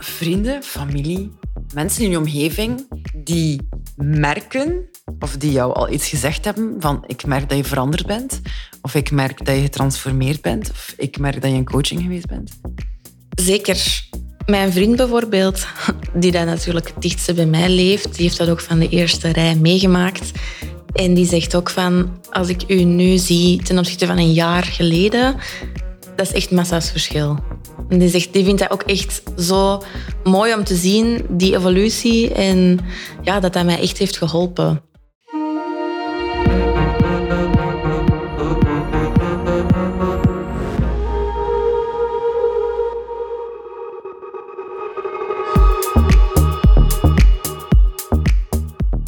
vrienden, familie, mensen in je omgeving die merken of die jou al iets gezegd hebben van ik merk dat je veranderd bent of ik merk dat je getransformeerd bent of ik merk dat je in coaching geweest bent? Zeker. Mijn vriend bijvoorbeeld, die dat natuurlijk het dichtste bij mij leeft, die heeft dat ook van de eerste rij meegemaakt. En die zegt ook van, als ik u nu zie ten opzichte van een jaar geleden, dat is echt massa's verschil. En die, zegt, die vindt dat ook echt zo mooi om te zien, die evolutie. En ja, dat dat mij echt heeft geholpen.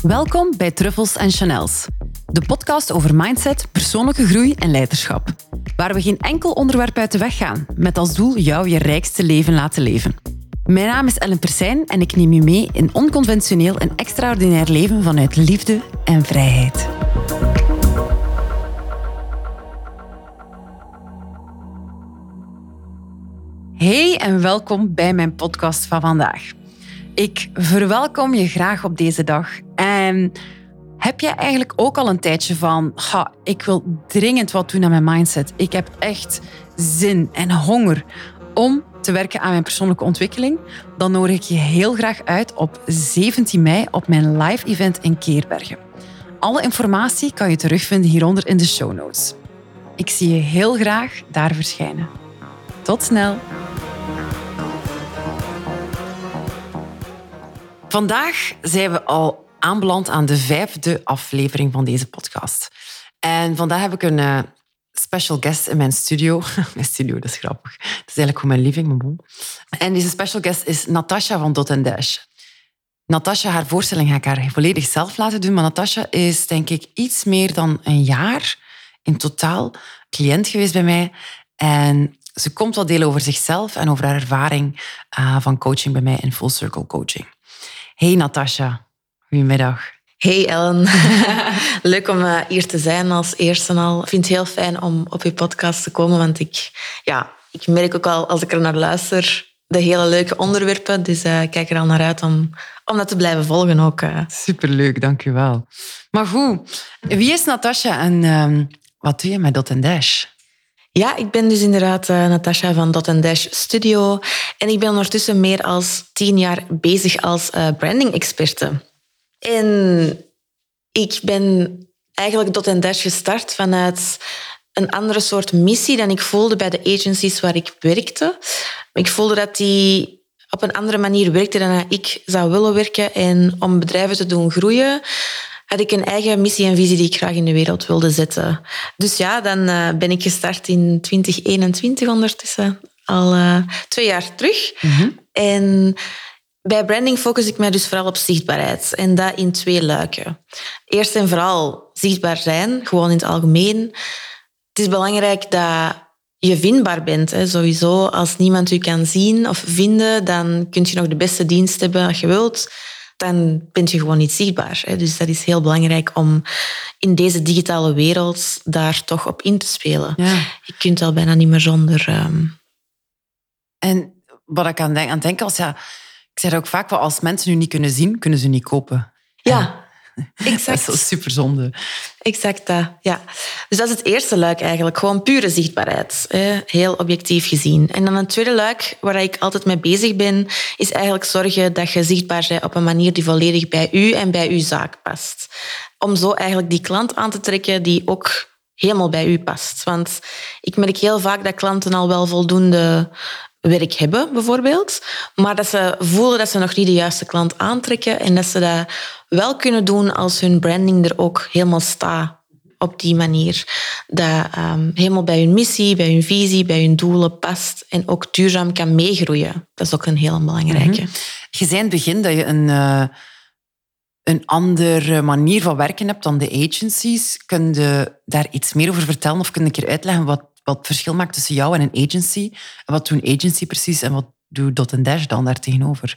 Welkom bij Truffels en Chanels, de podcast over mindset, persoonlijke groei en leiderschap. Waar we geen enkel onderwerp uit de weg gaan, met als doel jou je rijkste leven laten leven. Mijn naam is Ellen Persijn en ik neem je mee in onconventioneel en extraordinair leven vanuit liefde en vrijheid. Hey en welkom bij mijn podcast van vandaag. Ik verwelkom je graag op deze dag. En heb jij eigenlijk ook al een tijdje van, ha, ik wil dringend wat doen aan mijn mindset. Ik heb echt zin en honger om te werken aan mijn persoonlijke ontwikkeling, dan nodig ik je heel graag uit op 17 mei op mijn live event in Keerbergen. Alle informatie kan je terugvinden hieronder in de show notes. Ik zie je heel graag daar verschijnen. Tot snel! Vandaag zijn we al aanbeland aan de vijfde aflevering van deze podcast. En vandaag heb ik een uh, special guest in mijn studio. mijn studio, dat is grappig. Het is eigenlijk gewoon mijn living, maar bon. En deze special guest is Natasha van Dot Dash. Natasha, haar voorstelling ga ik haar volledig zelf laten doen. Maar Natasha is denk ik iets meer dan een jaar in totaal cliënt geweest bij mij. En ze komt wat delen over zichzelf en over haar ervaring uh, van coaching bij mij in Full Circle Coaching. Hey Natasha, goedemiddag. Hey Ellen, leuk om uh, hier te zijn als eerste al. Ik vind het heel fijn om op je podcast te komen, want ik, ja, ik merk ook al als ik er naar luister de hele leuke onderwerpen. Dus uh, ik kijk er al naar uit om, om dat te blijven volgen ook. Uh. Superleuk, dank je wel. Maar goed, wie is Natasha en uh, wat doe je met Dot Dash? Ja, ik ben dus inderdaad Natasha van Dot Dash Studio. En ik ben ondertussen meer dan tien jaar bezig als branding-experte. En ik ben eigenlijk Dot Dash gestart vanuit een andere soort missie dan ik voelde bij de agencies waar ik werkte. Ik voelde dat die op een andere manier werkte dan ik zou willen werken. En om bedrijven te doen groeien, had ik een eigen missie en visie die ik graag in de wereld wilde zetten. Dus ja, dan uh, ben ik gestart in 2021 ondertussen, al uh, twee jaar terug. Mm -hmm. En bij branding focus ik mij dus vooral op zichtbaarheid. En dat in twee luiken. Eerst en vooral zichtbaar zijn, gewoon in het algemeen. Het is belangrijk dat je vindbaar bent. Hè. Sowieso, als niemand u kan zien of vinden, dan kun je nog de beste dienst hebben als je wilt dan ben je gewoon niet zichtbaar. Dus dat is heel belangrijk om in deze digitale wereld daar toch op in te spelen. Ja. Je kunt al bijna niet meer zonder. Um... En wat ik aan, denk, aan denk als ja, ik zeg ook vaak wel, als mensen u niet kunnen zien, kunnen ze niet kopen. Ja. Exact. Dat is super zonde. Exact dat, ja. Dus dat is het eerste luik eigenlijk. Gewoon pure zichtbaarheid. Heel objectief gezien. En dan een tweede luik, waar ik altijd mee bezig ben, is eigenlijk zorgen dat je zichtbaar bent op een manier die volledig bij u en bij uw zaak past. Om zo eigenlijk die klant aan te trekken die ook helemaal bij u past. Want ik merk heel vaak dat klanten al wel voldoende werk hebben, bijvoorbeeld. Maar dat ze voelen dat ze nog niet de juiste klant aantrekken en dat ze dat wel kunnen doen als hun branding er ook helemaal staat op die manier. Dat um, helemaal bij hun missie, bij hun visie, bij hun doelen past en ook duurzaam kan meegroeien. Dat is ook een heel belangrijke. -hmm. Je zei in het begin dat je een, uh, een andere manier van werken hebt dan de agencies. Kun je daar iets meer over vertellen of kun je een keer uitleggen wat wat het verschil maakt tussen jou en een agency. En wat doet een agency precies en wat doet Dot Dash dan daar tegenover?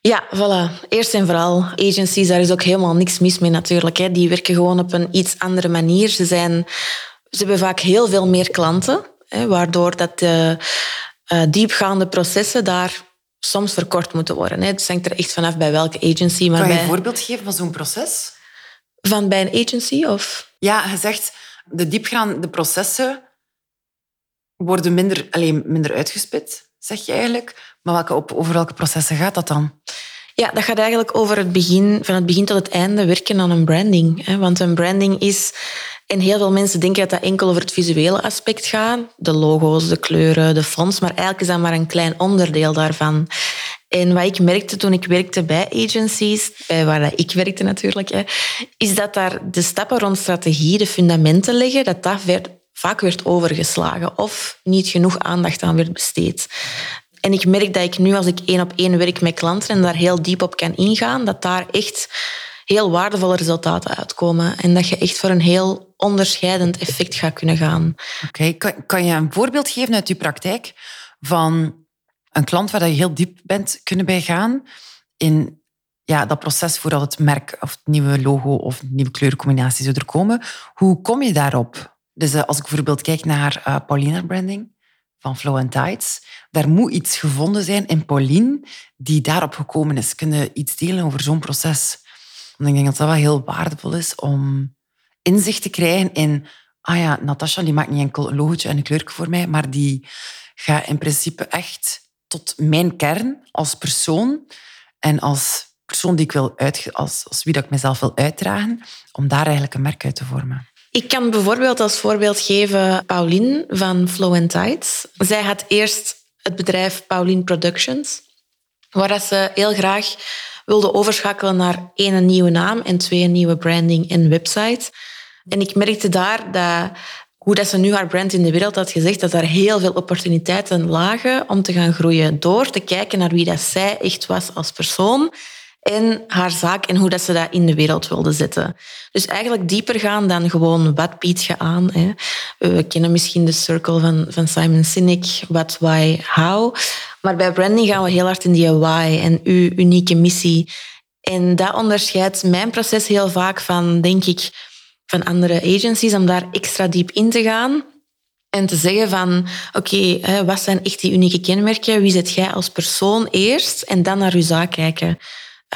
Ja, voilà. Eerst en vooral, agencies, daar is ook helemaal niks mis mee natuurlijk. Hè. Die werken gewoon op een iets andere manier. Ze, zijn, ze hebben vaak heel veel meer klanten, hè, waardoor dat de uh, diepgaande processen daar soms verkort moeten worden. Hè. Het hangt er echt vanaf bij welke agency. Maar kan je bij... een voorbeeld geven van zo'n proces? Van bij een agency? Of? Ja, je zegt de diepgaande processen worden minder, alleen, minder uitgespit, zeg je eigenlijk. Maar welke, over welke processen gaat dat dan? Ja, dat gaat eigenlijk over het begin, van het begin tot het einde werken aan een branding. Want een branding is... En heel veel mensen denken dat dat enkel over het visuele aspect gaat. De logo's, de kleuren, de fonts. Maar eigenlijk is dat maar een klein onderdeel daarvan. En wat ik merkte toen ik werkte bij agencies, bij waar ik werkte natuurlijk, is dat daar de stappen rond strategie, de fundamenten leggen, dat dat vaak werd overgeslagen of niet genoeg aandacht aan werd besteed. En ik merk dat ik nu, als ik één op één werk met klanten en daar heel diep op kan ingaan, dat daar echt heel waardevolle resultaten uitkomen. En dat je echt voor een heel onderscheidend effect gaat kunnen gaan. Oké, kan, kan je een voorbeeld geven uit je praktijk van een klant waar je heel diep bent kunnen bij gaan in ja, dat proces voordat het merk of het nieuwe logo of nieuwe kleurencombinatie zou er komen. Hoe kom je daarop? Dus uh, als ik bijvoorbeeld kijk naar uh, Paulina Branding van Flow and Tides, daar moet iets gevonden zijn in Pauline die daarop gekomen is. Kunnen iets delen over zo'n proces? Want ik denk dat dat wel heel waardevol is om inzicht te krijgen in ah ja, Natasha die maakt niet enkel een logotje en een kleurje voor mij, maar die gaat in principe echt tot mijn kern als persoon en als persoon die ik wil uit, als, als wie dat ik mezelf wil uitdragen, om daar eigenlijk een merk uit te vormen. Ik kan bijvoorbeeld als voorbeeld geven Pauline van Flow and Tides. Zij had eerst het bedrijf Pauline Productions, waar ze heel graag wilde overschakelen naar één een nieuwe naam en twee nieuwe branding en website. En ik merkte daar dat hoe dat ze nu haar brand in de wereld had gezegd, dat er heel veel opportuniteiten lagen om te gaan groeien. Door te kijken naar wie dat zij echt was als persoon en haar zaak en hoe dat ze dat in de wereld wilde zetten. Dus eigenlijk dieper gaan dan gewoon wat biedt je aan. Hè. We kennen misschien de circle van, van Simon Sinek, what, why, how. Maar bij branding gaan we heel hard in die why en uw unieke missie. En dat onderscheidt mijn proces heel vaak van, denk ik, van andere agencies, om daar extra diep in te gaan. En te zeggen van, oké, wat zijn echt die unieke kenmerken? Wie zit jij als persoon eerst? En dan naar je zaak kijken.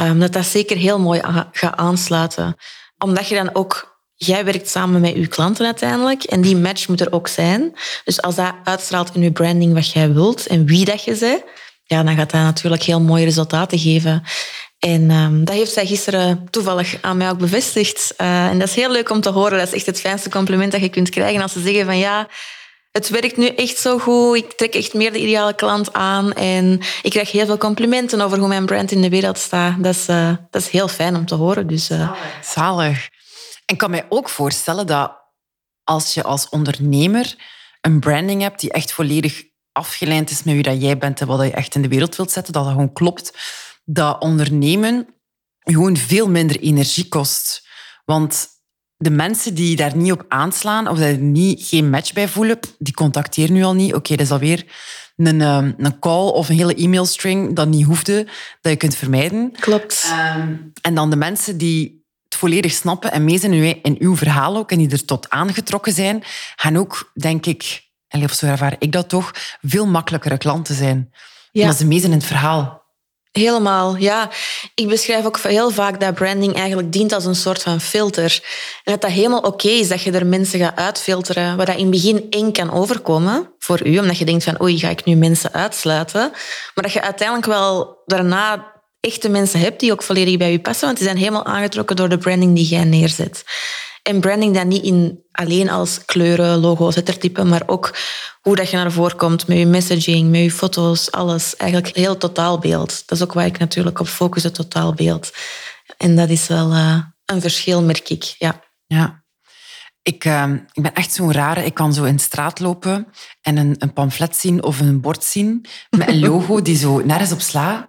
Um, dat dat zeker heel mooi gaat aansluiten. Omdat je dan ook... Jij werkt samen met je klanten uiteindelijk. En die match moet er ook zijn. Dus als dat uitstraalt in je branding wat jij wilt en wie dat je bent, ja, dan gaat dat natuurlijk heel mooie resultaten geven. En um, dat heeft zij gisteren toevallig aan mij ook bevestigd. Uh, en dat is heel leuk om te horen. Dat is echt het fijnste compliment dat je kunt krijgen als ze zeggen van ja, het werkt nu echt zo goed. Ik trek echt meer de ideale klant aan. En ik krijg heel veel complimenten over hoe mijn brand in de wereld staat. Dat is, uh, dat is heel fijn om te horen. Dus, uh... Zalig. En ik kan mij ook voorstellen dat als je als ondernemer een branding hebt die echt volledig afgeleid is met wie dat jij bent en wat je echt in de wereld wilt zetten, dat dat gewoon klopt dat ondernemen gewoon veel minder energie kost. Want de mensen die daar niet op aanslaan of daar niet, geen match bij voelen, die contacteren nu al niet. Oké, dat is alweer een, ehm, een call of een hele e-mailstring dat niet hoefde, dat je kunt vermijden. Klopt. Um, en dan de mensen die het volledig snappen en mee zijn in uw verhaal ook en die er tot aangetrokken zijn, gaan ook, denk ik, of zo ervaar ik dat toch, veel makkelijkere klanten zijn. Ja. Omdat ze mee zijn in het verhaal. Helemaal, ja. Ik beschrijf ook heel vaak dat branding eigenlijk dient als een soort van filter. En dat dat helemaal oké is dat je er mensen gaat uitfilteren, waar dat in het begin eng kan overkomen voor u, omdat je denkt van oei, ga ik nu mensen uitsluiten? Maar dat je uiteindelijk wel daarna echte mensen hebt die ook volledig bij je passen, want die zijn helemaal aangetrokken door de branding die jij neerzet. En branding dan niet in, alleen als kleuren, logo's, lettertype, maar ook hoe dat je naar voren komt met je messaging, met je foto's, alles. Eigenlijk heel totaalbeeld. Dat is ook waar ik natuurlijk op focus, het totaalbeeld. En dat is wel uh, een verschil, merk ik. Ja. ja. Ik, uh, ik ben echt zo'n rare. Ik kan zo in de straat lopen en een, een pamflet zien of een bord zien met een logo die zo nergens op slaat.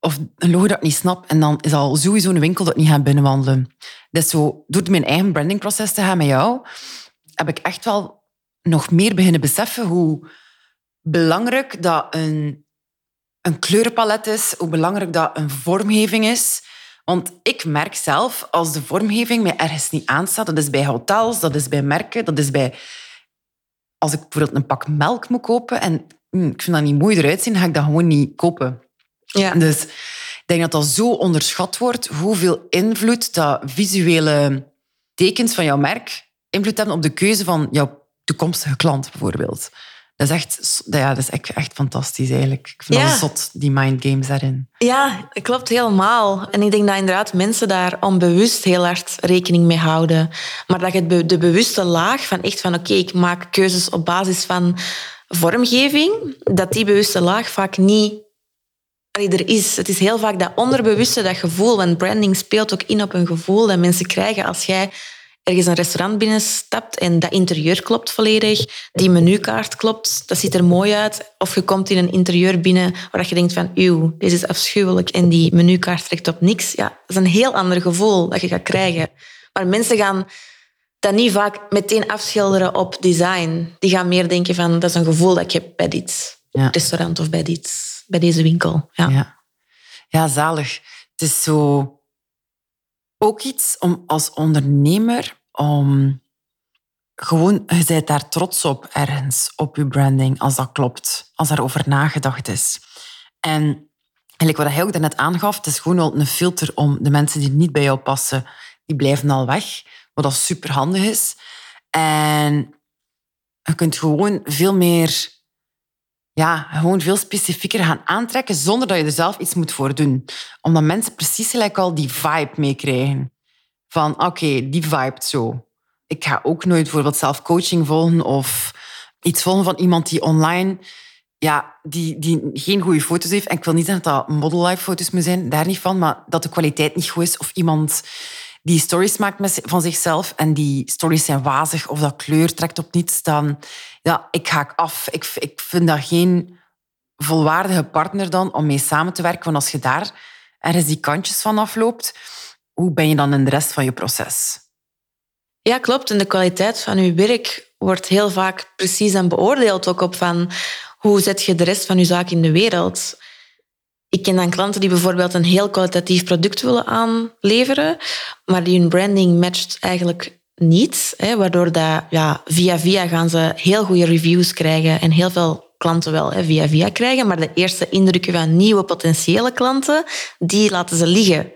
Of een logo dat ik niet snap. En dan is al sowieso een winkel dat ik niet ga binnenwandelen. Dus zo, door mijn eigen brandingproces te gaan met jou, heb ik echt wel nog meer beginnen beseffen hoe belangrijk dat een, een kleurenpalet is, hoe belangrijk dat een vormgeving is. Want ik merk zelf, als de vormgeving mij ergens niet aanstaat, dat is bij hotels, dat is bij merken, dat is bij... Als ik bijvoorbeeld een pak melk moet kopen en hm, ik vind dat niet mooi eruit zien, ga ik dat gewoon niet kopen. Ja. Dus ik denk dat dat zo onderschat wordt, hoeveel invloed dat visuele tekens van jouw merk invloed hebben op de keuze van jouw toekomstige klant, bijvoorbeeld. Dat is echt, ja, dat is echt, echt fantastisch eigenlijk. Ik vind Ja. dat zot, die mind games daarin. Ja, dat klopt helemaal. En ik denk dat inderdaad mensen daar onbewust heel hard rekening mee houden. Maar dat je be- de bewuste laag van echt van oké, ik maak keuzes op basis van vormgeving, dat die bewuste laag vaak niet er is. Het is heel vaak dat onderbewuste, dat gevoel, want branding speelt ook in op een gevoel dat mensen krijgen als jij ergens een restaurant binnenstapt en dat interieur klopt volledig, die menukaart klopt, dat ziet er mooi uit. Of je komt in een interieur binnen waar je denkt van, uw, deze is afschuwelijk en die menukaart trekt op niks. Ja, dat is een heel ander gevoel dat je gaat krijgen. Maar mensen gaan dat niet vaak meteen afschilderen op design. Die gaan meer denken van, dat is een gevoel dat ik heb bij dit Ja. restaurant of bij, dit, bij deze winkel. Ja. Ja. zalig. Het is zo ook iets om als ondernemer om gewoon, je bent daar trots op ergens, op je branding, als dat klopt, als daarover nagedacht is. En eigenlijk wat hij ook daarnet aangaf, het is gewoon wel een filter om de mensen die niet bij jou passen, die blijven al weg, wat dat super handig is. En je kunt gewoon veel meer ja, gewoon veel specifieker gaan aantrekken zonder dat je er zelf iets moet voor doen. Omdat mensen precies gelijk al die vibe meekrijgen. Van oké, die vibe zo. Ik ga ook nooit bijvoorbeeld zelf coaching volgen of iets volgen van iemand die online ja, die, die geen goede foto's heeft. En ik wil niet zeggen dat dat model life foto's moeten zijn, daar niet van, maar dat de kwaliteit niet goed is. Of iemand die stories maakt van zichzelf en die stories zijn wazig of dat kleur trekt op niets, dan ja, ik haak af. Ik, ik vind dat geen volwaardige partner dan om mee samen te werken. Want als je daar ergens die kantjes van afloopt, hoe ben je dan in de rest van je proces? Ja, klopt. En de kwaliteit van uw werk wordt heel vaak precies en beoordeeld ook op van hoe zet je de rest van je zaak in de wereld. Ik ken dan klanten die bijvoorbeeld een heel kwalitatief product willen aanleveren, maar die hun branding matcht eigenlijk niet. Hè, waardoor dat, ja, via via gaan ze heel goede reviews krijgen en heel veel klanten wel hè, via via krijgen, maar de eerste indrukken van nieuwe potentiële klanten, die laten ze liggen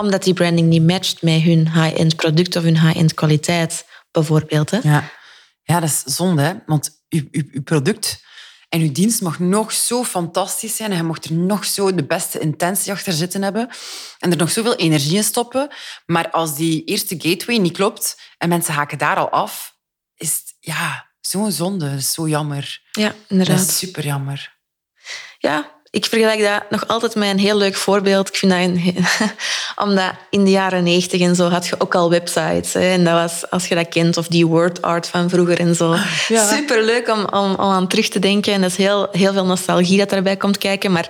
omdat die branding niet matcht met hun high-end product of hun high-end kwaliteit, bijvoorbeeld. Hè? Ja, ja dat is zonde, hè? want uw product en uw dienst mag nog zo fantastisch zijn en je mocht er nog zo de beste intentie achter zitten hebben en er nog zoveel energie in stoppen. Maar als die eerste gateway niet klopt en mensen haken daar al af, is het ja, zo'n zonde. Dat is zo jammer. Ja, Dat inderdaad. is super jammer. Ja, ik vergelijk dat nog altijd met een heel leuk voorbeeld. Ik vind dat een, omdat in de jaren negentig en zo had je ook al websites. Hè, en dat was, als je dat kent, of die word art van vroeger en zo. Ja. Superleuk om, om, om aan terug te denken. En dat is heel, heel veel nostalgie dat daarbij komt kijken. Maar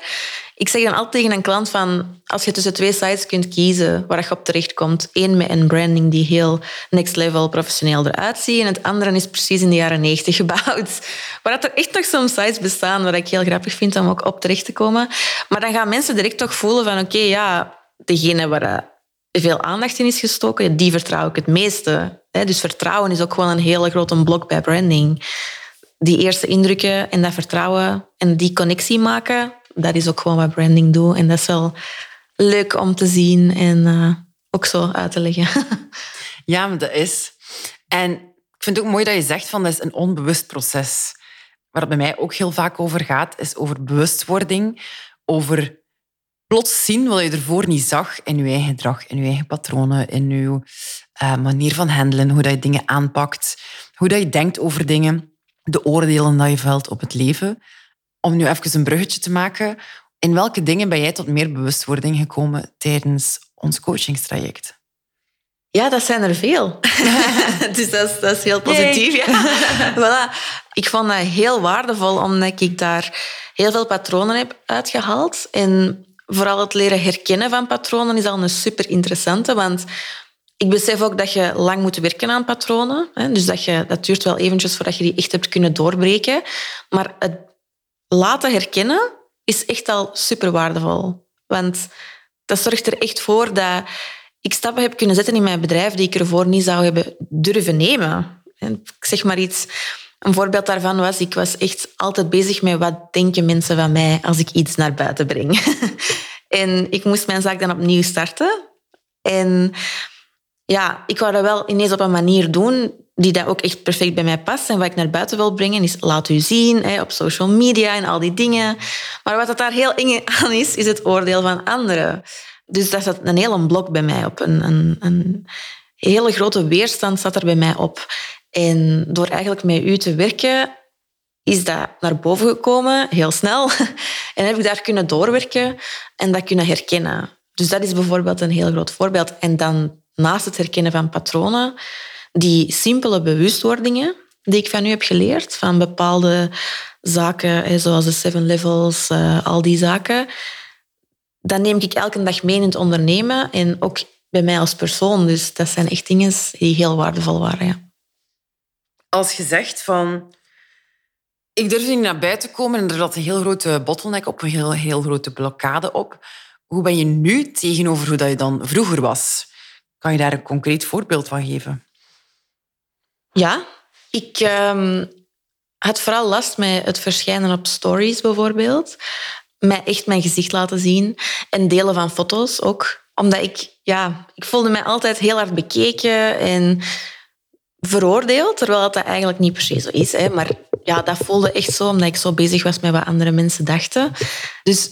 ik zeg dan altijd tegen een klant van, als je tussen twee sites kunt kiezen waar je op terechtkomt, één met een branding die heel next level professioneel eruit ziet en het andere is precies in de jaren negentig gebouwd. Waar dat er echt nog soms sites bestaan waar ik heel grappig vind om ook op terecht te komen. Maar dan gaan mensen direct toch voelen van, oké, ja, degene waar veel aandacht in is gestoken, die vertrouw ik het meeste. Dus vertrouwen is ook gewoon een hele grote blok bij branding. Die eerste indrukken en dat vertrouwen en die connectie maken, dat is ook gewoon wat branding doet. En dat is wel leuk om te zien en eh, ook zo uit te leggen. Ja, maar dat is. En ik vind het ook mooi dat je zegt van dat is een onbewust proces. Waar het bij mij ook heel vaak over gaat, is over bewustwording. Over plots zien wat je ervoor niet zag in je eigen gedrag, in je eigen patronen, in je eh, manier van handelen, hoe dat je dingen aanpakt, hoe dat je denkt over dingen, de oordelen dat je velt op het leven. Om nu even een bruggetje te maken, in welke dingen ben jij tot meer bewustwording gekomen tijdens ons coachingstraject? Ja, dat zijn er veel. dus dat is, dat is heel positief. Ja. voilà. Ik vond dat heel waardevol, omdat ik daar heel veel patronen heb uitgehaald. En vooral het leren herkennen van patronen is al een super interessante, want ik besef ook dat je lang moet werken aan patronen. Hè? Dus dat, je, dat duurt wel eventjes voordat je die echt hebt kunnen doorbreken. Maar het laten herkennen is echt al super waardevol. Want dat zorgt er echt voor dat ik stappen heb kunnen zetten in mijn bedrijf die ik ervoor niet zou hebben durven nemen. En ik zeg maar iets. Een voorbeeld daarvan was, ik was echt altijd bezig met wat denken mensen van mij als ik iets naar buiten breng. en ik moest mijn zaak dan opnieuw starten. En ja, ik wou dat wel ineens op een manier doen die dat ook echt perfect bij mij past. En wat ik naar buiten wil brengen is laat u zien hè, op social media en al die dingen. Maar wat dat daar heel eng aan is, is het oordeel van anderen. Dus daar zat een hele blok bij mij op. Een, een, een hele grote weerstand zat er bij mij op. En door eigenlijk met u te werken, is dat naar boven gekomen, heel snel. En heb ik daar kunnen doorwerken en dat kunnen herkennen. Dus dat is bijvoorbeeld een heel groot voorbeeld. En dan naast het herkennen van patronen, die simpele bewustwordingen die ik van u heb geleerd, van bepaalde zaken, zoals de seven levels, eh, al die zaken, dat neem ik elke dag mee in het ondernemen en ook bij mij als persoon. Dus dat zijn echt dingen die heel waardevol waren. Ja. Als je zegt van... Ik durf niet naar buiten komen en er zat een heel grote bottleneck op, een heel, heel grote blokkade op. Hoe ben je nu tegenover hoe dat je dan vroeger was? Kan je daar een concreet voorbeeld van geven? Ja, ik um, had vooral last met het verschijnen op stories bijvoorbeeld. Mij echt mijn gezicht laten zien en delen van foto's ook. Omdat ik, ja, ik voelde mij altijd heel hard bekeken en veroordeeld, terwijl dat eigenlijk niet per se zo is. Hè. Maar ja, dat voelde echt zo, omdat ik zo bezig was met wat andere mensen dachten. Dus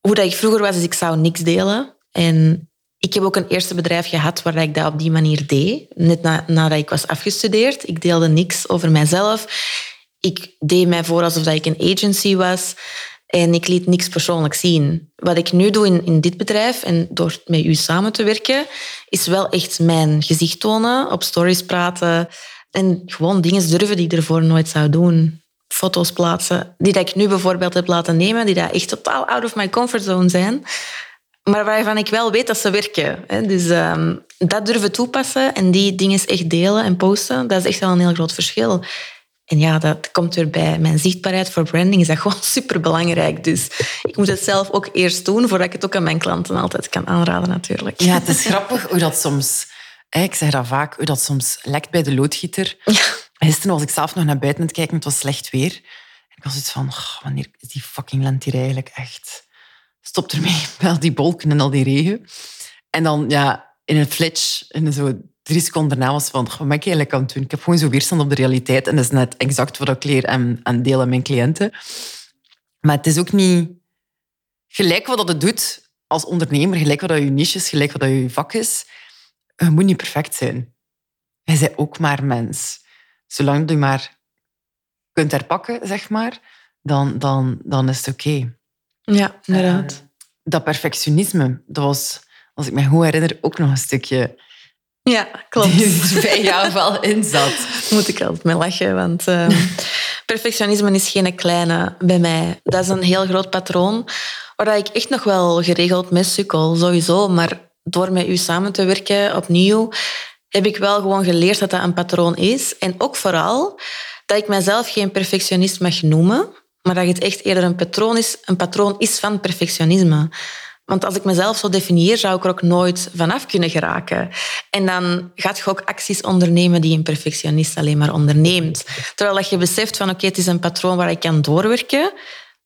hoe dat ik vroeger was, is ik zou niks delen. En ik heb ook een eerste bedrijf gehad waar ik dat op die manier deed. Net na, nadat ik was afgestudeerd. Ik deelde niks over mijzelf. Ik deed mij voor alsof ik een agency was. En ik liet niks persoonlijk zien. Wat ik nu doe in, in dit bedrijf en door met u samen te werken, is wel echt mijn gezicht tonen, op stories praten en gewoon dingen durven die ik ervoor nooit zou doen. Foto's plaatsen, die dat ik nu bijvoorbeeld heb laten nemen, die dat echt totaal out of my comfort zone zijn maar waarvan ik wel weet dat ze werken. Dus ehm, dat durven toepassen en die dingen echt delen en posten, dat is echt wel een heel groot verschil. En ja, dat komt weer bij mijn zichtbaarheid voor branding, is dat gewoon superbelangrijk. Dus ik moet het zelf ook eerst doen, voordat ik het ook aan mijn klanten altijd kan aanraden natuurlijk. Ja, het is grappig hoe dat soms... Ik zeg dat vaak, hoe dat soms lekt bij de loodgieter. Ja. Gisteren was ik zelf nog naar buiten aan het kijken, het was slecht weer. En ik was iets van, wanneer is die fucking lente hier eigenlijk echt stop ermee met al die wolken en al die regen. En dan ja, in een flitch, in zo drie seconden daarna was van, wat ben ik eigenlijk aan het doen? Ik heb gewoon zo weerstand op de realiteit. En dat is net exact wat ik leer en, en deel aan mijn cliënten. Maar het is ook niet gelijk wat dat het doet als ondernemer, gelijk wat dat je niche is, gelijk wat dat je vak is. Je moet niet perfect zijn. Je bent ook maar mens. Zolang je maar kunt herpakken, zeg maar, dan, dan, dan is het oké. Ja, inderdaad. Uh, dat perfectionisme, dat was, als ik me goed herinner, ook nog een stukje... Ja, klopt. Die bij jou wel in zat. Moet ik altijd mee lachen, want uh, perfectionisme is geen kleine bij mij. Dat is een heel groot patroon waar ik echt nog wel geregeld mee sukkel, sowieso. Maar door met u samen te werken opnieuw, heb ik wel gewoon geleerd dat dat een patroon is. En ook vooral dat ik mezelf geen perfectionist mag noemen maar dat het echt eerder een patroon is, een patroon is van perfectionisme. Want als ik mezelf zo definieer, zou ik er ook nooit vanaf kunnen geraken. En dan gaat je ook acties ondernemen die een perfectionist alleen maar onderneemt. Terwijl dat je beseft van oké, het is een patroon waar ik kan doorwerken,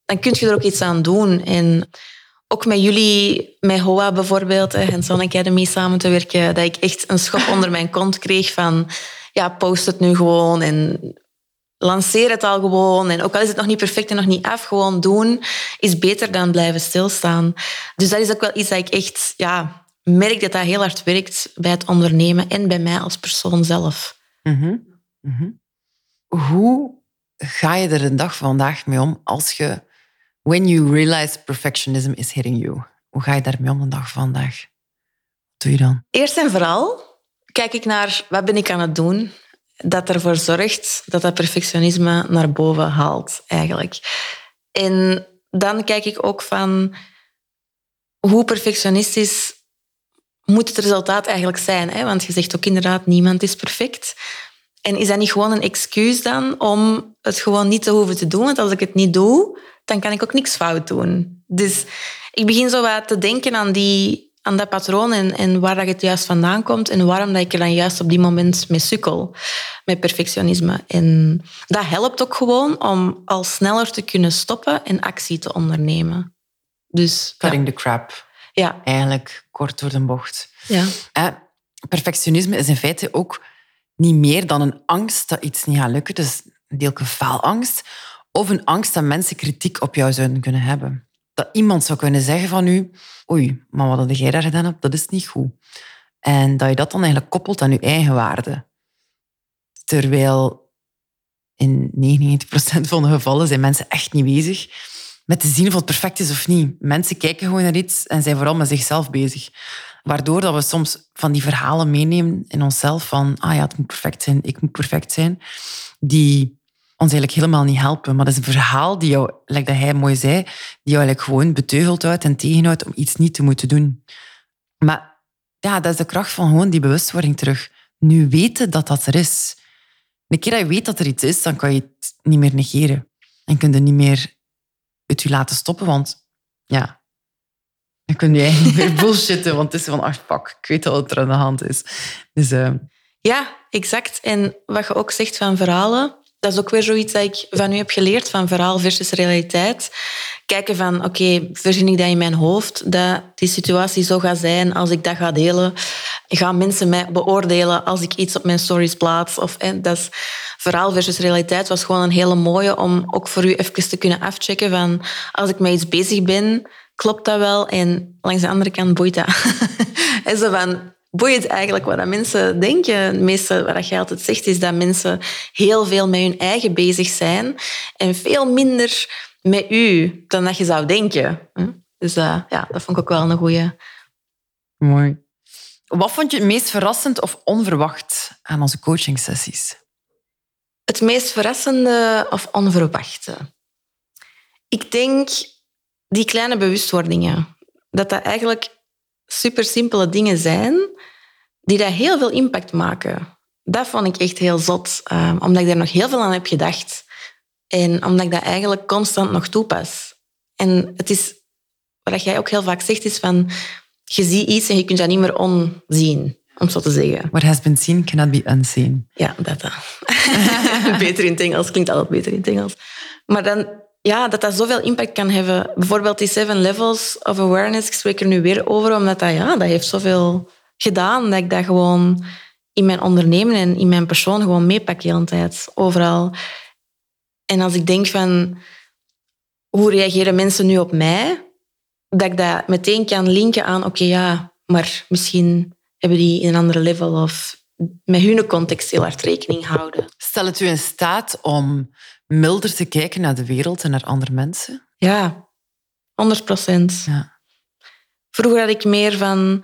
dan kun je er ook iets aan doen. En ook met jullie, met HOA bijvoorbeeld, en Son Academy samen te werken, dat ik echt een schop onder mijn kont kreeg van ja, post het nu gewoon en lanceer het al gewoon. En ook al is het nog niet perfect en nog niet af, gewoon doen is beter dan blijven stilstaan. Dus dat is ook wel iets dat ik echt ja, merk dat dat heel hard werkt bij het ondernemen en bij mij als persoon zelf. Mhm. Mhm. Hoe ga je er een dag vandaag mee om als je, when you realize perfectionism is hitting you, hoe ga je daarmee om een dag vandaag? Wat doe je dan? Eerst en vooral kijk ik naar wat ben ik aan het doen dat ervoor zorgt dat dat perfectionisme naar boven haalt, eigenlijk. En dan kijk ik ook van hoe perfectionistisch moet het resultaat eigenlijk zijn? Hè? Want je zegt ook inderdaad, niemand is perfect. En is dat niet gewoon een excuus dan om het gewoon niet te hoeven te doen? Want als ik het niet doe, dan kan ik ook niks fout doen. Dus ik begin zo wat te denken aan die aan dat patroon en, en waar dat het juist vandaan komt en waarom dat ik er dan juist op die moment mee sukkel, met perfectionisme. En dat helpt ook gewoon om al sneller te kunnen stoppen en actie te ondernemen. Dus, Cutting the crap. Ja. Eigenlijk kort door de bocht. Ja. Eh, perfectionisme is in feite ook niet meer dan een angst dat iets niet gaat lukken. Dus een deel faalangst. Of een angst dat mensen kritiek op jou zouden kunnen hebben. Dat iemand zou kunnen zeggen van u, oei, maar wat jij daar gedaan hebt, dat is niet goed. En dat je dat dan eigenlijk koppelt aan je eigen waarde. Terwijl in 99% van de gevallen zijn mensen echt niet bezig met te zien of het perfect is of niet. Mensen kijken gewoon naar iets en zijn vooral met zichzelf bezig. Waardoor dat we soms van die verhalen meenemen in onszelf van ah ja, het moet perfect zijn, ik moet perfect zijn, die ons eigenlijk helemaal niet helpen. Maar dat is een verhaal die jou, like dat hij mooi zei, die jou eigenlijk gewoon beteugeld houdt en tegenhoudt om iets niet te moeten doen. Maar ja, dat is de kracht van gewoon die bewustwording terug. Nu weten dat dat er is. Een keer dat je weet dat er iets is, dan kan je het niet meer negeren. En kun je niet meer het je laten stoppen, want ja, dan kun je eigenlijk niet meer bullshitten, want het is van, ach, fuck, ik weet al wat er aan de hand is. Dus, uh... Ja, exact. En wat je ook zegt van verhalen, dat is ook weer zoiets dat ik van u heb geleerd, van verhaal versus realiteit. Kijken van, oké, okay, verzin ik dat in mijn hoofd, dat die situatie zo gaat zijn als ik dat ga delen? Gaan mensen mij beoordelen als ik iets op mijn stories plaats? Of, en dat is, verhaal versus realiteit was gewoon een hele mooie om ook voor u even te kunnen afchecken van, als ik met iets bezig ben, klopt dat wel? En langs de andere kant boeit dat. en zo van, boeit eigenlijk wat mensen denken. Het meeste wat je altijd zegt is dat mensen heel veel met hun eigen bezig zijn en veel minder met u dan dat je zou denken. Dus uh, ja, dat vond ik ook wel een goeie. Mooi. Wat vond je het meest verrassend of onverwacht aan onze coachingsessies? Het meest verrassende of onverwachte? Ik denk die kleine bewustwordingen. Dat dat eigenlijk super simpele dingen zijn die daar heel veel impact maken. Dat vond ik echt heel zot, um, omdat ik daar nog heel veel aan heb gedacht. En omdat ik dat eigenlijk constant nog toepas. En het is, wat jij ook heel vaak zegt, is van, je ziet iets en je kunt dat niet meer onzien, om zo te zeggen. What has been seen cannot be unseen. Ja, dat. beter in het Engels, klinkt altijd beter in het Engels. Maar dan, ja, dat dat zoveel impact kan hebben. Bijvoorbeeld die seven levels of awareness, ik spreek er nu weer over, omdat dat, ja, dat heeft zoveel gedaan dat ik dat gewoon in mijn ondernemen en in mijn persoon gewoon meepak de tijd, overal. En als ik denk van, hoe reageren mensen nu op mij? Dat ik dat meteen kan linken aan, oké, ja, maar misschien hebben die een andere level of met hun context heel hard rekening houden. Stel het u in staat om milder te kijken naar de wereld en naar andere mensen? Ja, 100 procent. Ja. Vroeger had ik meer van,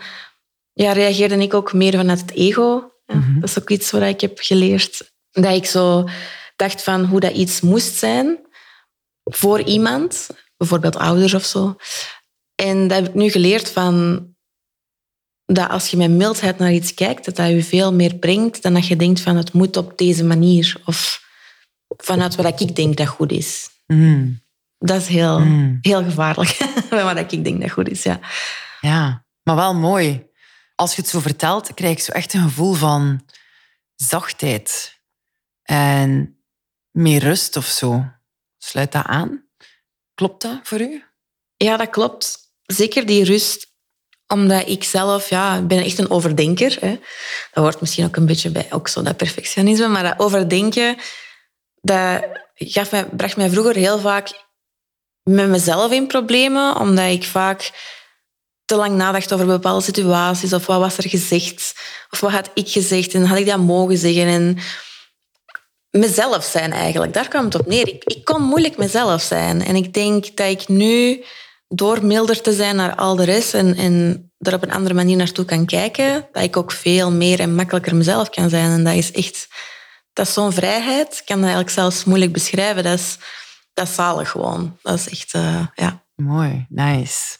ja, reageerde ik ook meer vanuit het ego. Ja, mhm. Dat is ook iets wat ik heb geleerd. Dat ik zo dacht van hoe dat iets moest zijn voor iemand, bijvoorbeeld ouders of zo. En dat heb ik nu geleerd van dat als je met mildheid naar iets kijkt, dat dat je veel meer brengt dan dat je denkt van het moet op deze manier. Of vanuit wat ik denk dat goed is. Mm. Dat is heel, mm. heel gevaarlijk, wat ik denk dat goed is. Ja. ja, maar wel mooi. Als je het zo vertelt, krijg ik zo echt een gevoel van zachtheid en meer rust of zo. Sluit dat aan? Klopt dat voor u? Ja, dat klopt. Zeker die rust omdat ik zelf, ja, ik ben echt een overdenker. Hè. Dat hoort misschien ook een beetje bij, ook zo dat perfectionisme. Maar dat overdenken, dat gaf bracht mij vroeger heel vaak met mezelf in problemen. Omdat ik vaak te lang nadacht over bepaalde situaties. Of wat was er gezegd? Of wat had ik gezegd? En had ik dat mogen zeggen? En mezelf zijn eigenlijk, daar kwam het op neer. Ik, ik kon moeilijk mezelf zijn. En ik denk dat ik nu door milder te zijn naar al de rest en, en er op een andere manier naartoe kan kijken, dat ik ook veel meer en makkelijker mezelf kan zijn. En dat is echt, dat is zo'n vrijheid. Ik kan dat eigenlijk zelfs moeilijk beschrijven. Dat is, dat is zalig gewoon. Dat is echt, uh, ja. Mooi, nice.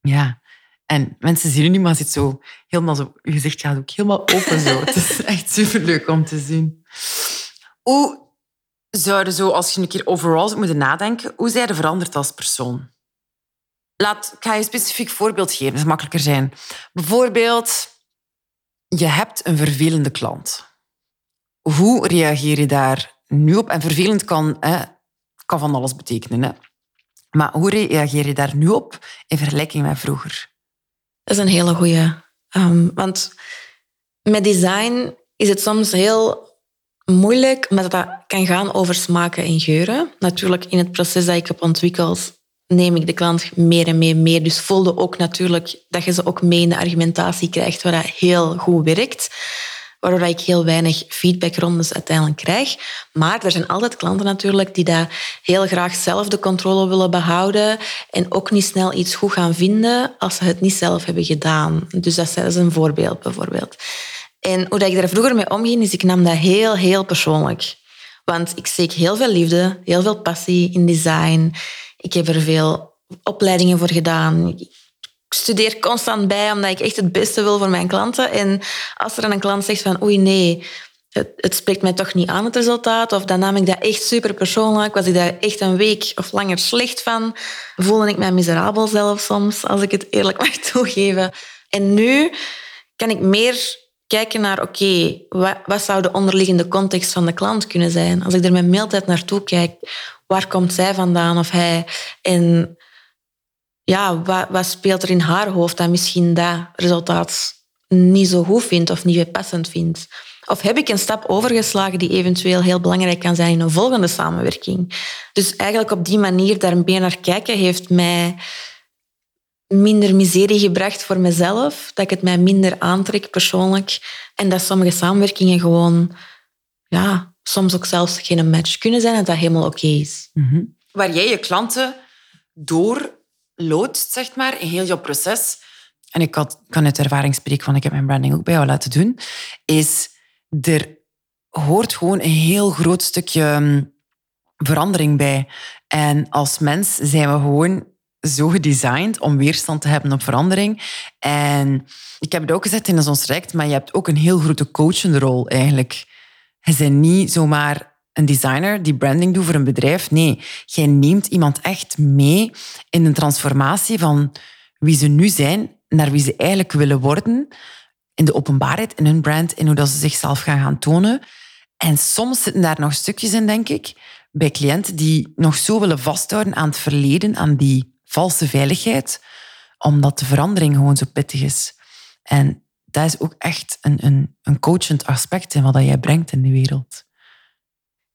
Ja. En mensen zien u niet, maar zit zo helemaal zo, je gezicht gaat ook helemaal open zo. het is echt superleuk om te zien. Hoe zouden zo, als je een keer overal zou moeten nadenken, hoe zij er veranderd als persoon? laat, ik ga je een specifiek voorbeeld geven, dat is makkelijker zijn. Bijvoorbeeld, je hebt een vervelende klant. Hoe reageer je daar nu op? En vervelend kan, hè, kan van alles betekenen. Hè? Maar hoe reageer je daar nu op in vergelijking met vroeger? Dat is een hele goeie. Um, want met design is het soms heel moeilijk, omdat dat kan gaan over smaken en geuren. Natuurlijk, in het proces dat ik heb ontwikkeld, neem ik de klant meer en meer mee. Dus voelde ook natuurlijk dat je ze ook mee in de argumentatie krijgt, waar dat heel goed werkt. Waardoor ik heel weinig feedbackrondes uiteindelijk krijg. Maar er zijn altijd klanten natuurlijk die dat heel graag zelf de controle willen behouden en ook niet snel iets goed gaan vinden als ze het niet zelf hebben gedaan. Dus dat is een voorbeeld bijvoorbeeld. En hoe ik daar vroeger mee omging, is ik nam dat heel, heel persoonlijk. Want ik steek heel veel liefde, heel veel passie in design. Ik heb er veel opleidingen voor gedaan. Ik studeer constant bij, omdat ik echt het beste wil voor mijn klanten. En als er een klant zegt van oei nee, het, spreekt mij toch niet aan het resultaat, of dan nam ik dat echt super persoonlijk, was ik daar echt een week of langer slecht van, voelde ik mij miserabel zelf soms, als ik het eerlijk mag toegeven. En nu kan ik meer kijken naar, oké, wat, wat, zou de onderliggende context van de klant kunnen zijn? Als ik er met mailtijd naartoe kijk, waar komt zij vandaan of hij? Ja, wat, wat speelt er in haar hoofd dat misschien dat resultaat niet zo goed vindt of niet passend vindt? Of heb ik een stap overgeslagen die eventueel heel belangrijk kan zijn in een volgende samenwerking? Dus eigenlijk op die manier daar meer naar kijken heeft mij minder miserie gebracht voor mezelf, dat ik het mij minder aantrek persoonlijk en dat sommige samenwerkingen gewoon, ja, soms ook zelfs geen match kunnen zijn en dat helemaal oké is. Mhm. Waar jij je klanten doorloopt, zeg maar, in heel jouw proces, en ik had, kan uit ervaring spreken, want ik heb mijn branding ook bij jou laten doen, is er hoort gewoon een heel groot stukje mm, verandering bij. En als mens zijn we gewoon zo gedesigned om weerstand te hebben op verandering. En ik heb het ook gezegd in ons traject, maar je hebt ook een heel grote coachende rol eigenlijk. Je bent niet zomaar een designer die branding doet voor een bedrijf. Nee, jij neemt iemand echt mee in een transformatie van wie ze nu zijn naar wie ze eigenlijk willen worden. In de openbaarheid, in hun brand, in hoe dat ze zichzelf gaan gaan tonen. En soms zitten daar nog stukjes in, denk ik, bij cliënten die nog zo willen vasthouden aan het verleden, aan die valse veiligheid, omdat de verandering gewoon zo pittig is. En dat is ook echt een, een, een coachend aspect in wat jij brengt in de wereld.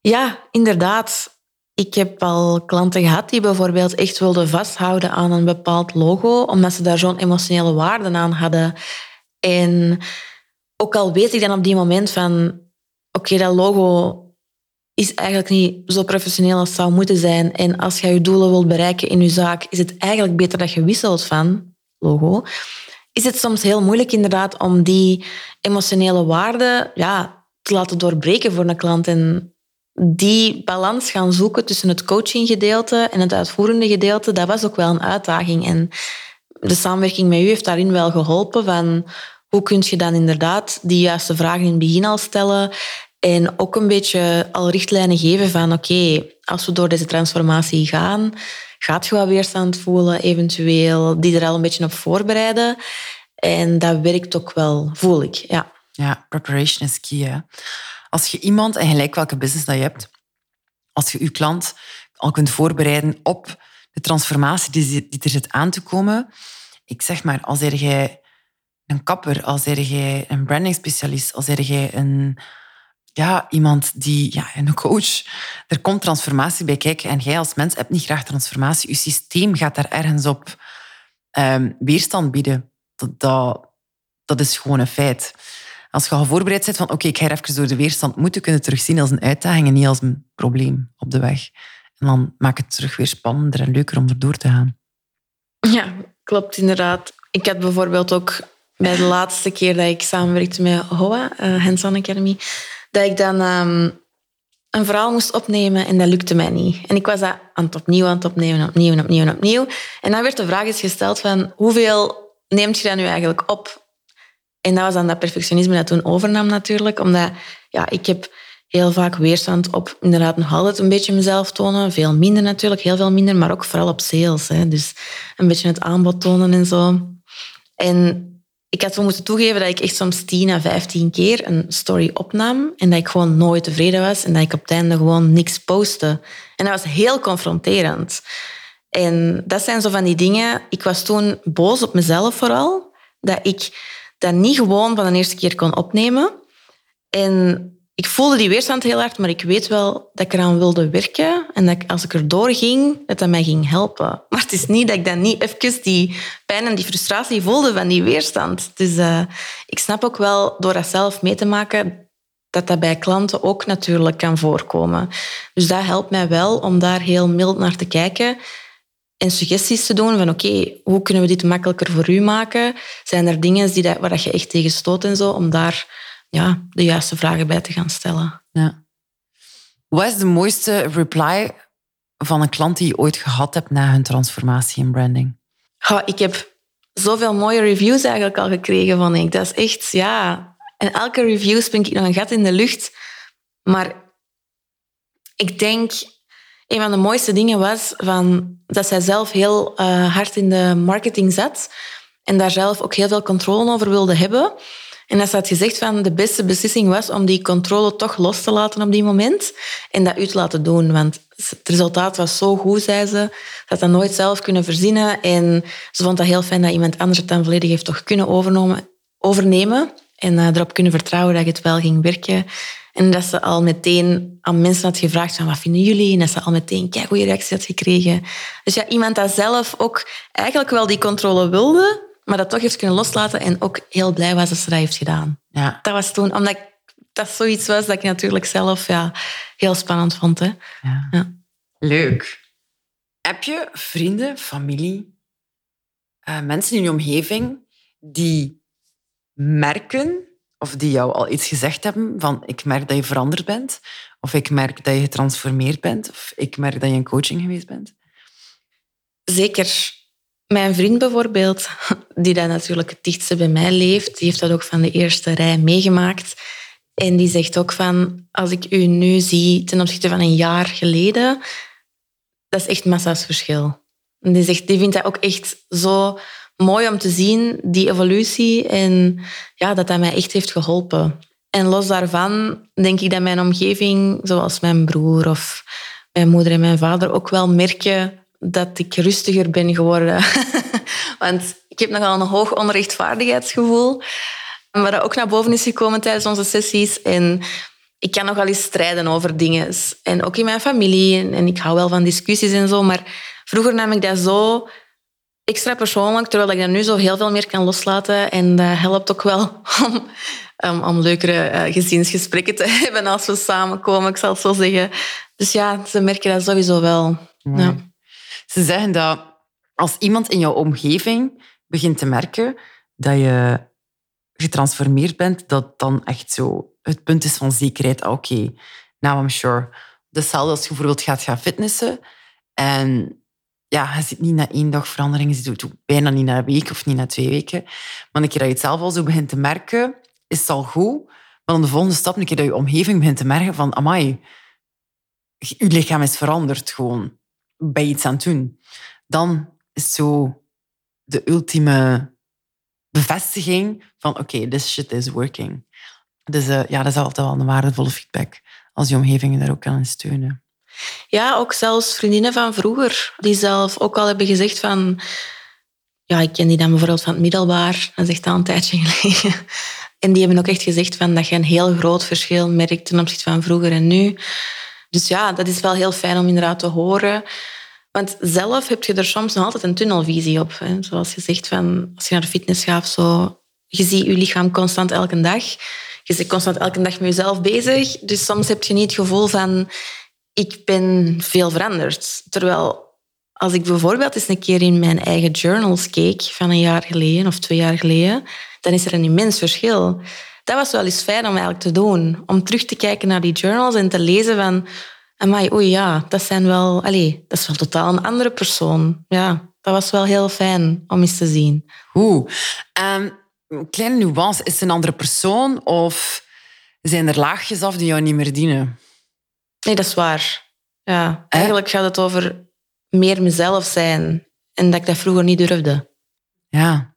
Ja, inderdaad. Ik heb al klanten gehad die bijvoorbeeld echt wilden vasthouden aan een bepaald logo, omdat ze daar zo'n emotionele waarde aan hadden. En ook al weet ik dan op die moment van, oké, dat logo is eigenlijk niet zo professioneel als het zou moeten zijn. En als je je doelen wilt bereiken in je zaak, is het eigenlijk beter dat je wisselt van logo. Is het soms heel moeilijk inderdaad om die emotionele waarde ja, te laten doorbreken voor een klant en die balans gaan zoeken tussen het coachinggedeelte en het uitvoerende gedeelte, dat was ook wel een uitdaging. En de samenwerking met u heeft daarin wel geholpen van hoe kun je dan inderdaad die juiste vragen in het begin al stellen en ook een beetje al richtlijnen geven van oké, als we door deze transformatie gaan, gaat je wat weerstand voelen, eventueel die er al een beetje op voorbereiden. En dat werkt ook wel, voel ik. Ja, ja preparation is key. Hè? Als je iemand, en gelijk welke business dat je hebt, als je je klant al kunt voorbereiden op de transformatie die, er zit aan te komen. Ik zeg maar, als er jij een kapper, als er jij een branding specialist, als er jij een ja, iemand die, ja, een coach, er komt transformatie bij kijken en jij als mens hebt niet graag transformatie. Je systeem gaat daar ergens op um, weerstand bieden. Dat, dat, is gewoon een feit. Als je al voorbereid bent van oké, ik ga even door de weerstand moeten, kunnen terugzien als een uitdaging en niet als een probleem op de weg. En dan maakt het terug weer spannender en leuker om erdoor te gaan. Ja, klopt inderdaad. Ik had bijvoorbeeld ook bij de laatste keer dat ik samenwerkte met HOA, uh, Hands On Academy, dat ik dan um, een verhaal moest opnemen en dat lukte mij niet. En ik was dat aan het opnieuw aan het opnemen, opnieuw en opnieuw en opnieuw. En dan werd de vraag eens gesteld van hoeveel neemt je dat nu eigenlijk op? En dat was dan dat perfectionisme dat toen overnam natuurlijk, omdat ja, ik heb heel vaak weerstand op inderdaad nog altijd een beetje mezelf tonen. Veel minder natuurlijk, heel veel minder, maar ook vooral op sales. Hè. Dus een beetje het aanbod tonen en zo. En ik had wel moeten toegeven dat ik echt soms 10 à 15 keer een story opnam en dat ik gewoon nooit tevreden was en dat ik op het einde gewoon niks postte. En dat was heel confronterend. En dat zijn zo van die dingen. Ik was toen boos op mezelf vooral, dat ik dat niet gewoon van de eerste keer kon opnemen. En ik voelde die weerstand heel hard, maar ik weet wel dat ik eraan wilde werken en dat ik, als ik erdoor ging, dat dat mij ging helpen. Maar het is niet dat ik dan niet even die pijn en die frustratie voelde van die weerstand. Dus uh, ik snap ook wel, door dat zelf mee te maken, dat dat bij klanten ook natuurlijk kan voorkomen. Dus dat helpt mij wel om daar heel mild naar te kijken en suggesties te doen van oké, hoe kunnen we dit makkelijker voor u maken? Zijn er dingen die dat, waar dat je echt tegen stoot en zo, om daar ja, de juiste vragen bij te gaan stellen. Ja. Wat is de mooiste reply van een klant die je ooit gehad hebt na hun transformatie in branding? ik heb zoveel mooie reviews eigenlijk al gekregen van ik. Dat is echt, ja... En elke review spring ik nog een gat in de lucht. Maar ik denk, een van de mooiste dingen was van, dat zij zelf heel uh, hard in de marketing zat en daar zelf ook heel veel controle over wilde hebben. En dat ze had gezegd van de beste beslissing was om die controle toch los te laten op die moment en dat u te laten doen. Want het resultaat was zo goed, zei ze. Ze had dat nooit zelf kunnen verzinnen. En ze vond dat heel fijn dat iemand anders het dan volledig heeft toch kunnen overnemen. En uh, erop kunnen vertrouwen dat het wel ging werken. En dat ze al meteen aan mensen had gevraagd van wat vinden jullie? En dat ze al meteen kijk goede reactie had gekregen. Dus ja, iemand dat zelf ook eigenlijk wel die controle wilde, maar dat toch heeft kunnen loslaten en ook heel blij was dat ze dat heeft gedaan. Ja. Dat was toen, omdat dat zoiets was dat ik natuurlijk zelf ja, heel spannend vond. Hè. Ja. ja. Leuk. Heb je vrienden, familie, uh, mensen in je omgeving die merken of die jou al iets gezegd hebben van ik merk dat je veranderd bent, of ik merk dat je getransformeerd bent, of ik merk dat je in coaching geweest bent? Zeker. Mijn vriend bijvoorbeeld, die dat natuurlijk het dichtste bij mij leeft, die heeft dat ook van de eerste rij meegemaakt. En die zegt ook van, als ik u nu zie ten opzichte van een jaar geleden, dat is echt massa's verschil. En die, zegt, die vindt dat ook echt zo mooi om te zien, die evolutie. En ja, dat dat mij echt heeft geholpen. En los daarvan denk ik dat mijn omgeving, zoals mijn broer of mijn moeder en mijn vader, ook wel merken dat ik rustiger ben geworden. Want ik heb nogal een hoog onrechtvaardigheidsgevoel. Maar dat ook naar boven is gekomen tijdens onze sessies. En ik kan nogal eens strijden over dingen. En ook in mijn familie. En ik hou wel van discussies en zo. Maar vroeger nam ik dat zo extra persoonlijk, terwijl ik dat nu zo heel veel meer kan loslaten. En dat helpt ook wel om, om, leukere uh, gezinsgesprekken te hebben als we samenkomen, ik zal het zo zeggen. Dus ja, ze merken dat sowieso wel. Ja. Ze zeggen dat als iemand in jouw omgeving begint te merken dat je getransformeerd bent, dat dan echt zo het punt is van zekerheid. Ah, oké, okay, now I'm sure. Hetzelfde als je bijvoorbeeld gaat gaan fitnessen en ja, je ziet niet na één dag verandering, je doet bijna niet na een week of niet na twee weken. Maar een keer dat je het zelf al zo begint te merken, is het al goed. Maar dan de volgende stap, een keer dat je omgeving begint te merken van, amai, je lichaam is veranderd gewoon bij iets aan het doen. Dan is zo de ultieme bevestiging van oké, this shit is working. Dus uh, ja, dat is altijd wel een waardevolle feedback als je omgeving daar ook kan steunen. Ja, ook zelfs vriendinnen van vroeger, die zelf ook al hebben gezegd van... Ja, ik ken die dan bijvoorbeeld van het middelbaar, dat is echt al een tijdje geleden. En die hebben ook echt gezegd van dat je een heel groot verschil merkt ten opzichte van vroeger en nu. Dus ja, dat is wel heel fijn om inderdaad te horen. Want zelf heb je er soms nog altijd een tunnelvisie op. Hè. Zoals je zegt, van, als je naar de fitness gaat, zo, je ziet je lichaam constant elke dag. Je bent constant elke dag met jezelf bezig. Dus soms heb je niet het gevoel van, ik ben veel veranderd. Terwijl als ik bijvoorbeeld eens een keer in mijn eigen journals keek van een jaar geleden of twee jaar geleden, dan is er een immens verschil. Dat was wel eens fijn om eigenlijk te doen. Om terug te kijken naar die journals en te lezen van Amai, oei ja, dat zijn wel... Allee, dat is wel totaal een andere persoon. Ja, dat was wel heel fijn om eens te zien. Oeh. Um, kleine nuance, is het een andere persoon of zijn er laagjes af die jou niet meer dienen. Nee, dat is waar. Ja, eigenlijk gaat het over meer mezelf zijn. En dat ik dat vroeger niet durfde. Ja.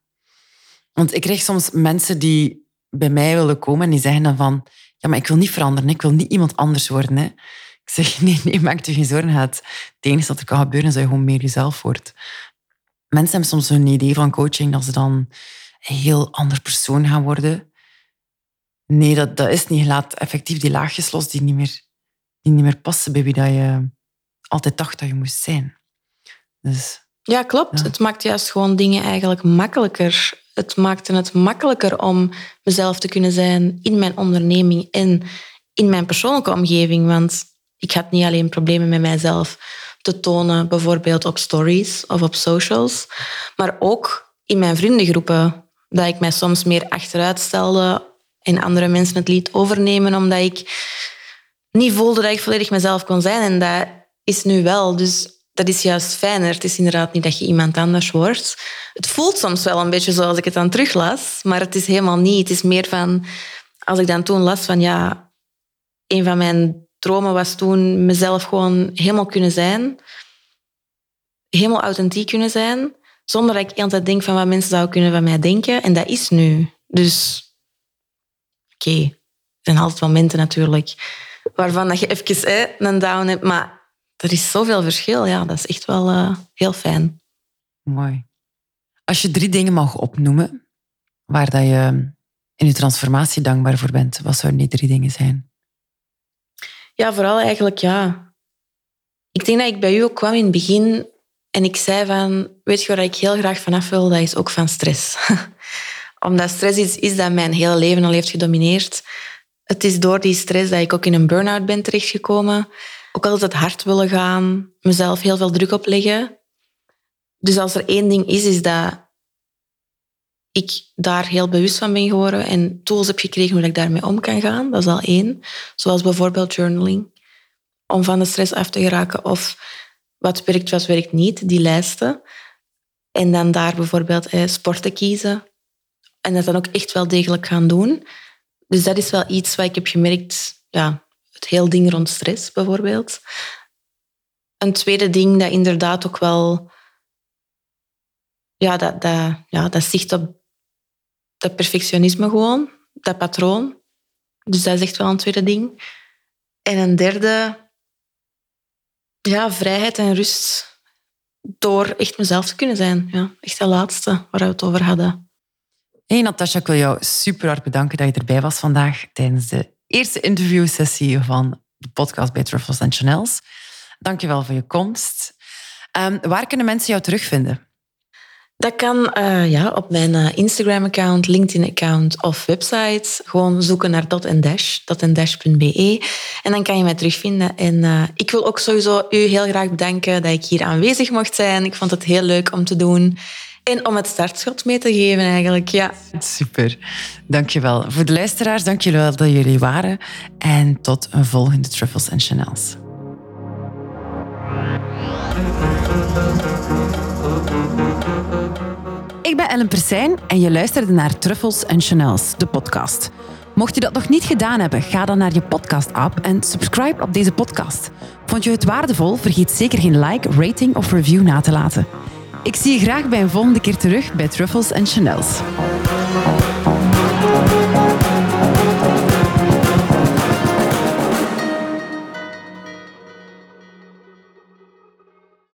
Want ik krijg soms mensen die bij mij willen komen en die zeggen dan van ja, maar ik wil niet veranderen. Ik wil niet iemand anders worden. Hè. Ik zeg, nee, nee, maak je geen zorgen. Het enige dat er kan gebeuren is dat je gewoon meer jezelf wordt. Mensen hebben soms een idee van coaching dat ze dan een heel ander persoon gaan worden. Nee, dat, dat is niet. Laat effectief die laagjes los die niet meer, die niet meer passen bij wie dat je altijd dacht dat je moest zijn. Dus, ja, klopt. Het maakt juist gewoon dingen eigenlijk makkelijker. Het maakte het makkelijker om mezelf te kunnen zijn in mijn onderneming en in mijn persoonlijke omgeving. Want ik had niet alleen problemen met mijzelf te tonen, bijvoorbeeld op stories of op socials, maar ook in mijn vriendengroepen. Dat ik mij soms meer achteruit stelde en andere mensen het liet overnemen, omdat ik niet voelde dat ik volledig mezelf kon zijn. En dat is nu wel. Dus dat is juist fijner. Het is inderdaad niet dat je iemand anders wordt. Het voelt soms wel een beetje zoals ik het dan teruglas, maar het is helemaal niet. Het is meer van, als ik dan toen las van ja, een van mijn dromen was toen mezelf gewoon helemaal kunnen zijn. Helemaal authentiek kunnen zijn, zonder dat ik altijd denk van wat mensen zouden kunnen van mij denken. En dat is nu. Dus oké, er zijn altijd momenten natuurlijk waarvan dat je even een down hebt, maar er is zoveel verschil. Ja, dat is echt wel uh, heel fijn. Mooi. Als je drie dingen mag opnoemen waar dat je in je transformatie dankbaar voor bent, wat zouden die drie dingen zijn? Ja, vooral eigenlijk ja. Ik denk dat ik bij u ook kwam in het begin en ik zei van, weet je waar ik heel graag vanaf wil? Dat is ook van stress. Omdat stress iets is dat mijn hele leven al heeft gedomineerd. Het is door die stress dat ik ook in een burn-out ben terechtgekomen. Ook altijd hard willen gaan, mezelf heel veel druk opleggen. Dus als er één ding is, is dat ik daar heel bewust van ben geworden en tools heb gekregen hoe ik daarmee om kan gaan. Dat is al één. Zoals bijvoorbeeld journaling. Om van de stress af te geraken. Of wat werkt, wat werkt niet. Die lijsten. En dan daar bijvoorbeeld eh, sporten kiezen. En dat dan ook echt wel degelijk gaan doen. Dus dat is wel iets wat ik heb gemerkt. Ja, het heel ding rond stress bijvoorbeeld. Een tweede ding dat inderdaad ook wel... Ja, dat, dat, ja, dat zicht op dat perfectionisme gewoon, dat patroon. Dus dat is echt wel een tweede ding. En een derde, ja, vrijheid en rust door echt mezelf te kunnen zijn. Ja, echt de laatste waar we het over hadden. Hey Natasja, ik wil jou super hard bedanken dat je erbij was vandaag tijdens de eerste interviewsessie van de podcast bij Truffles and Chanels. Dankjewel voor je komst. Um, waar kunnen mensen jou terugvinden? Dat kan uh, ja, op mijn uh, Instagram-account, LinkedIn-account of website. Gewoon zoeken naar dot en dash, dash.be. En dan kan je mij terugvinden. En uh, ik wil ook sowieso u heel graag bedanken dat ik hier aanwezig mocht zijn. Ik vond het heel leuk om te doen. En om het startschot mee te geven eigenlijk, ja. Super, dankjewel. Voor de luisteraars, dankjewel dat jullie waren. En tot een volgende Truffles en Chanels. Ik ben Ellen Persijn en je luisterde naar Truffles en Chanels, de podcast. Mocht je dat nog niet gedaan hebben, ga dan naar je podcast-app en subscribe op deze podcast. Vond je het waardevol? Vergeet zeker geen like, rating of review na te laten. Ik zie je graag bij een volgende keer terug bij Truffles Chanels.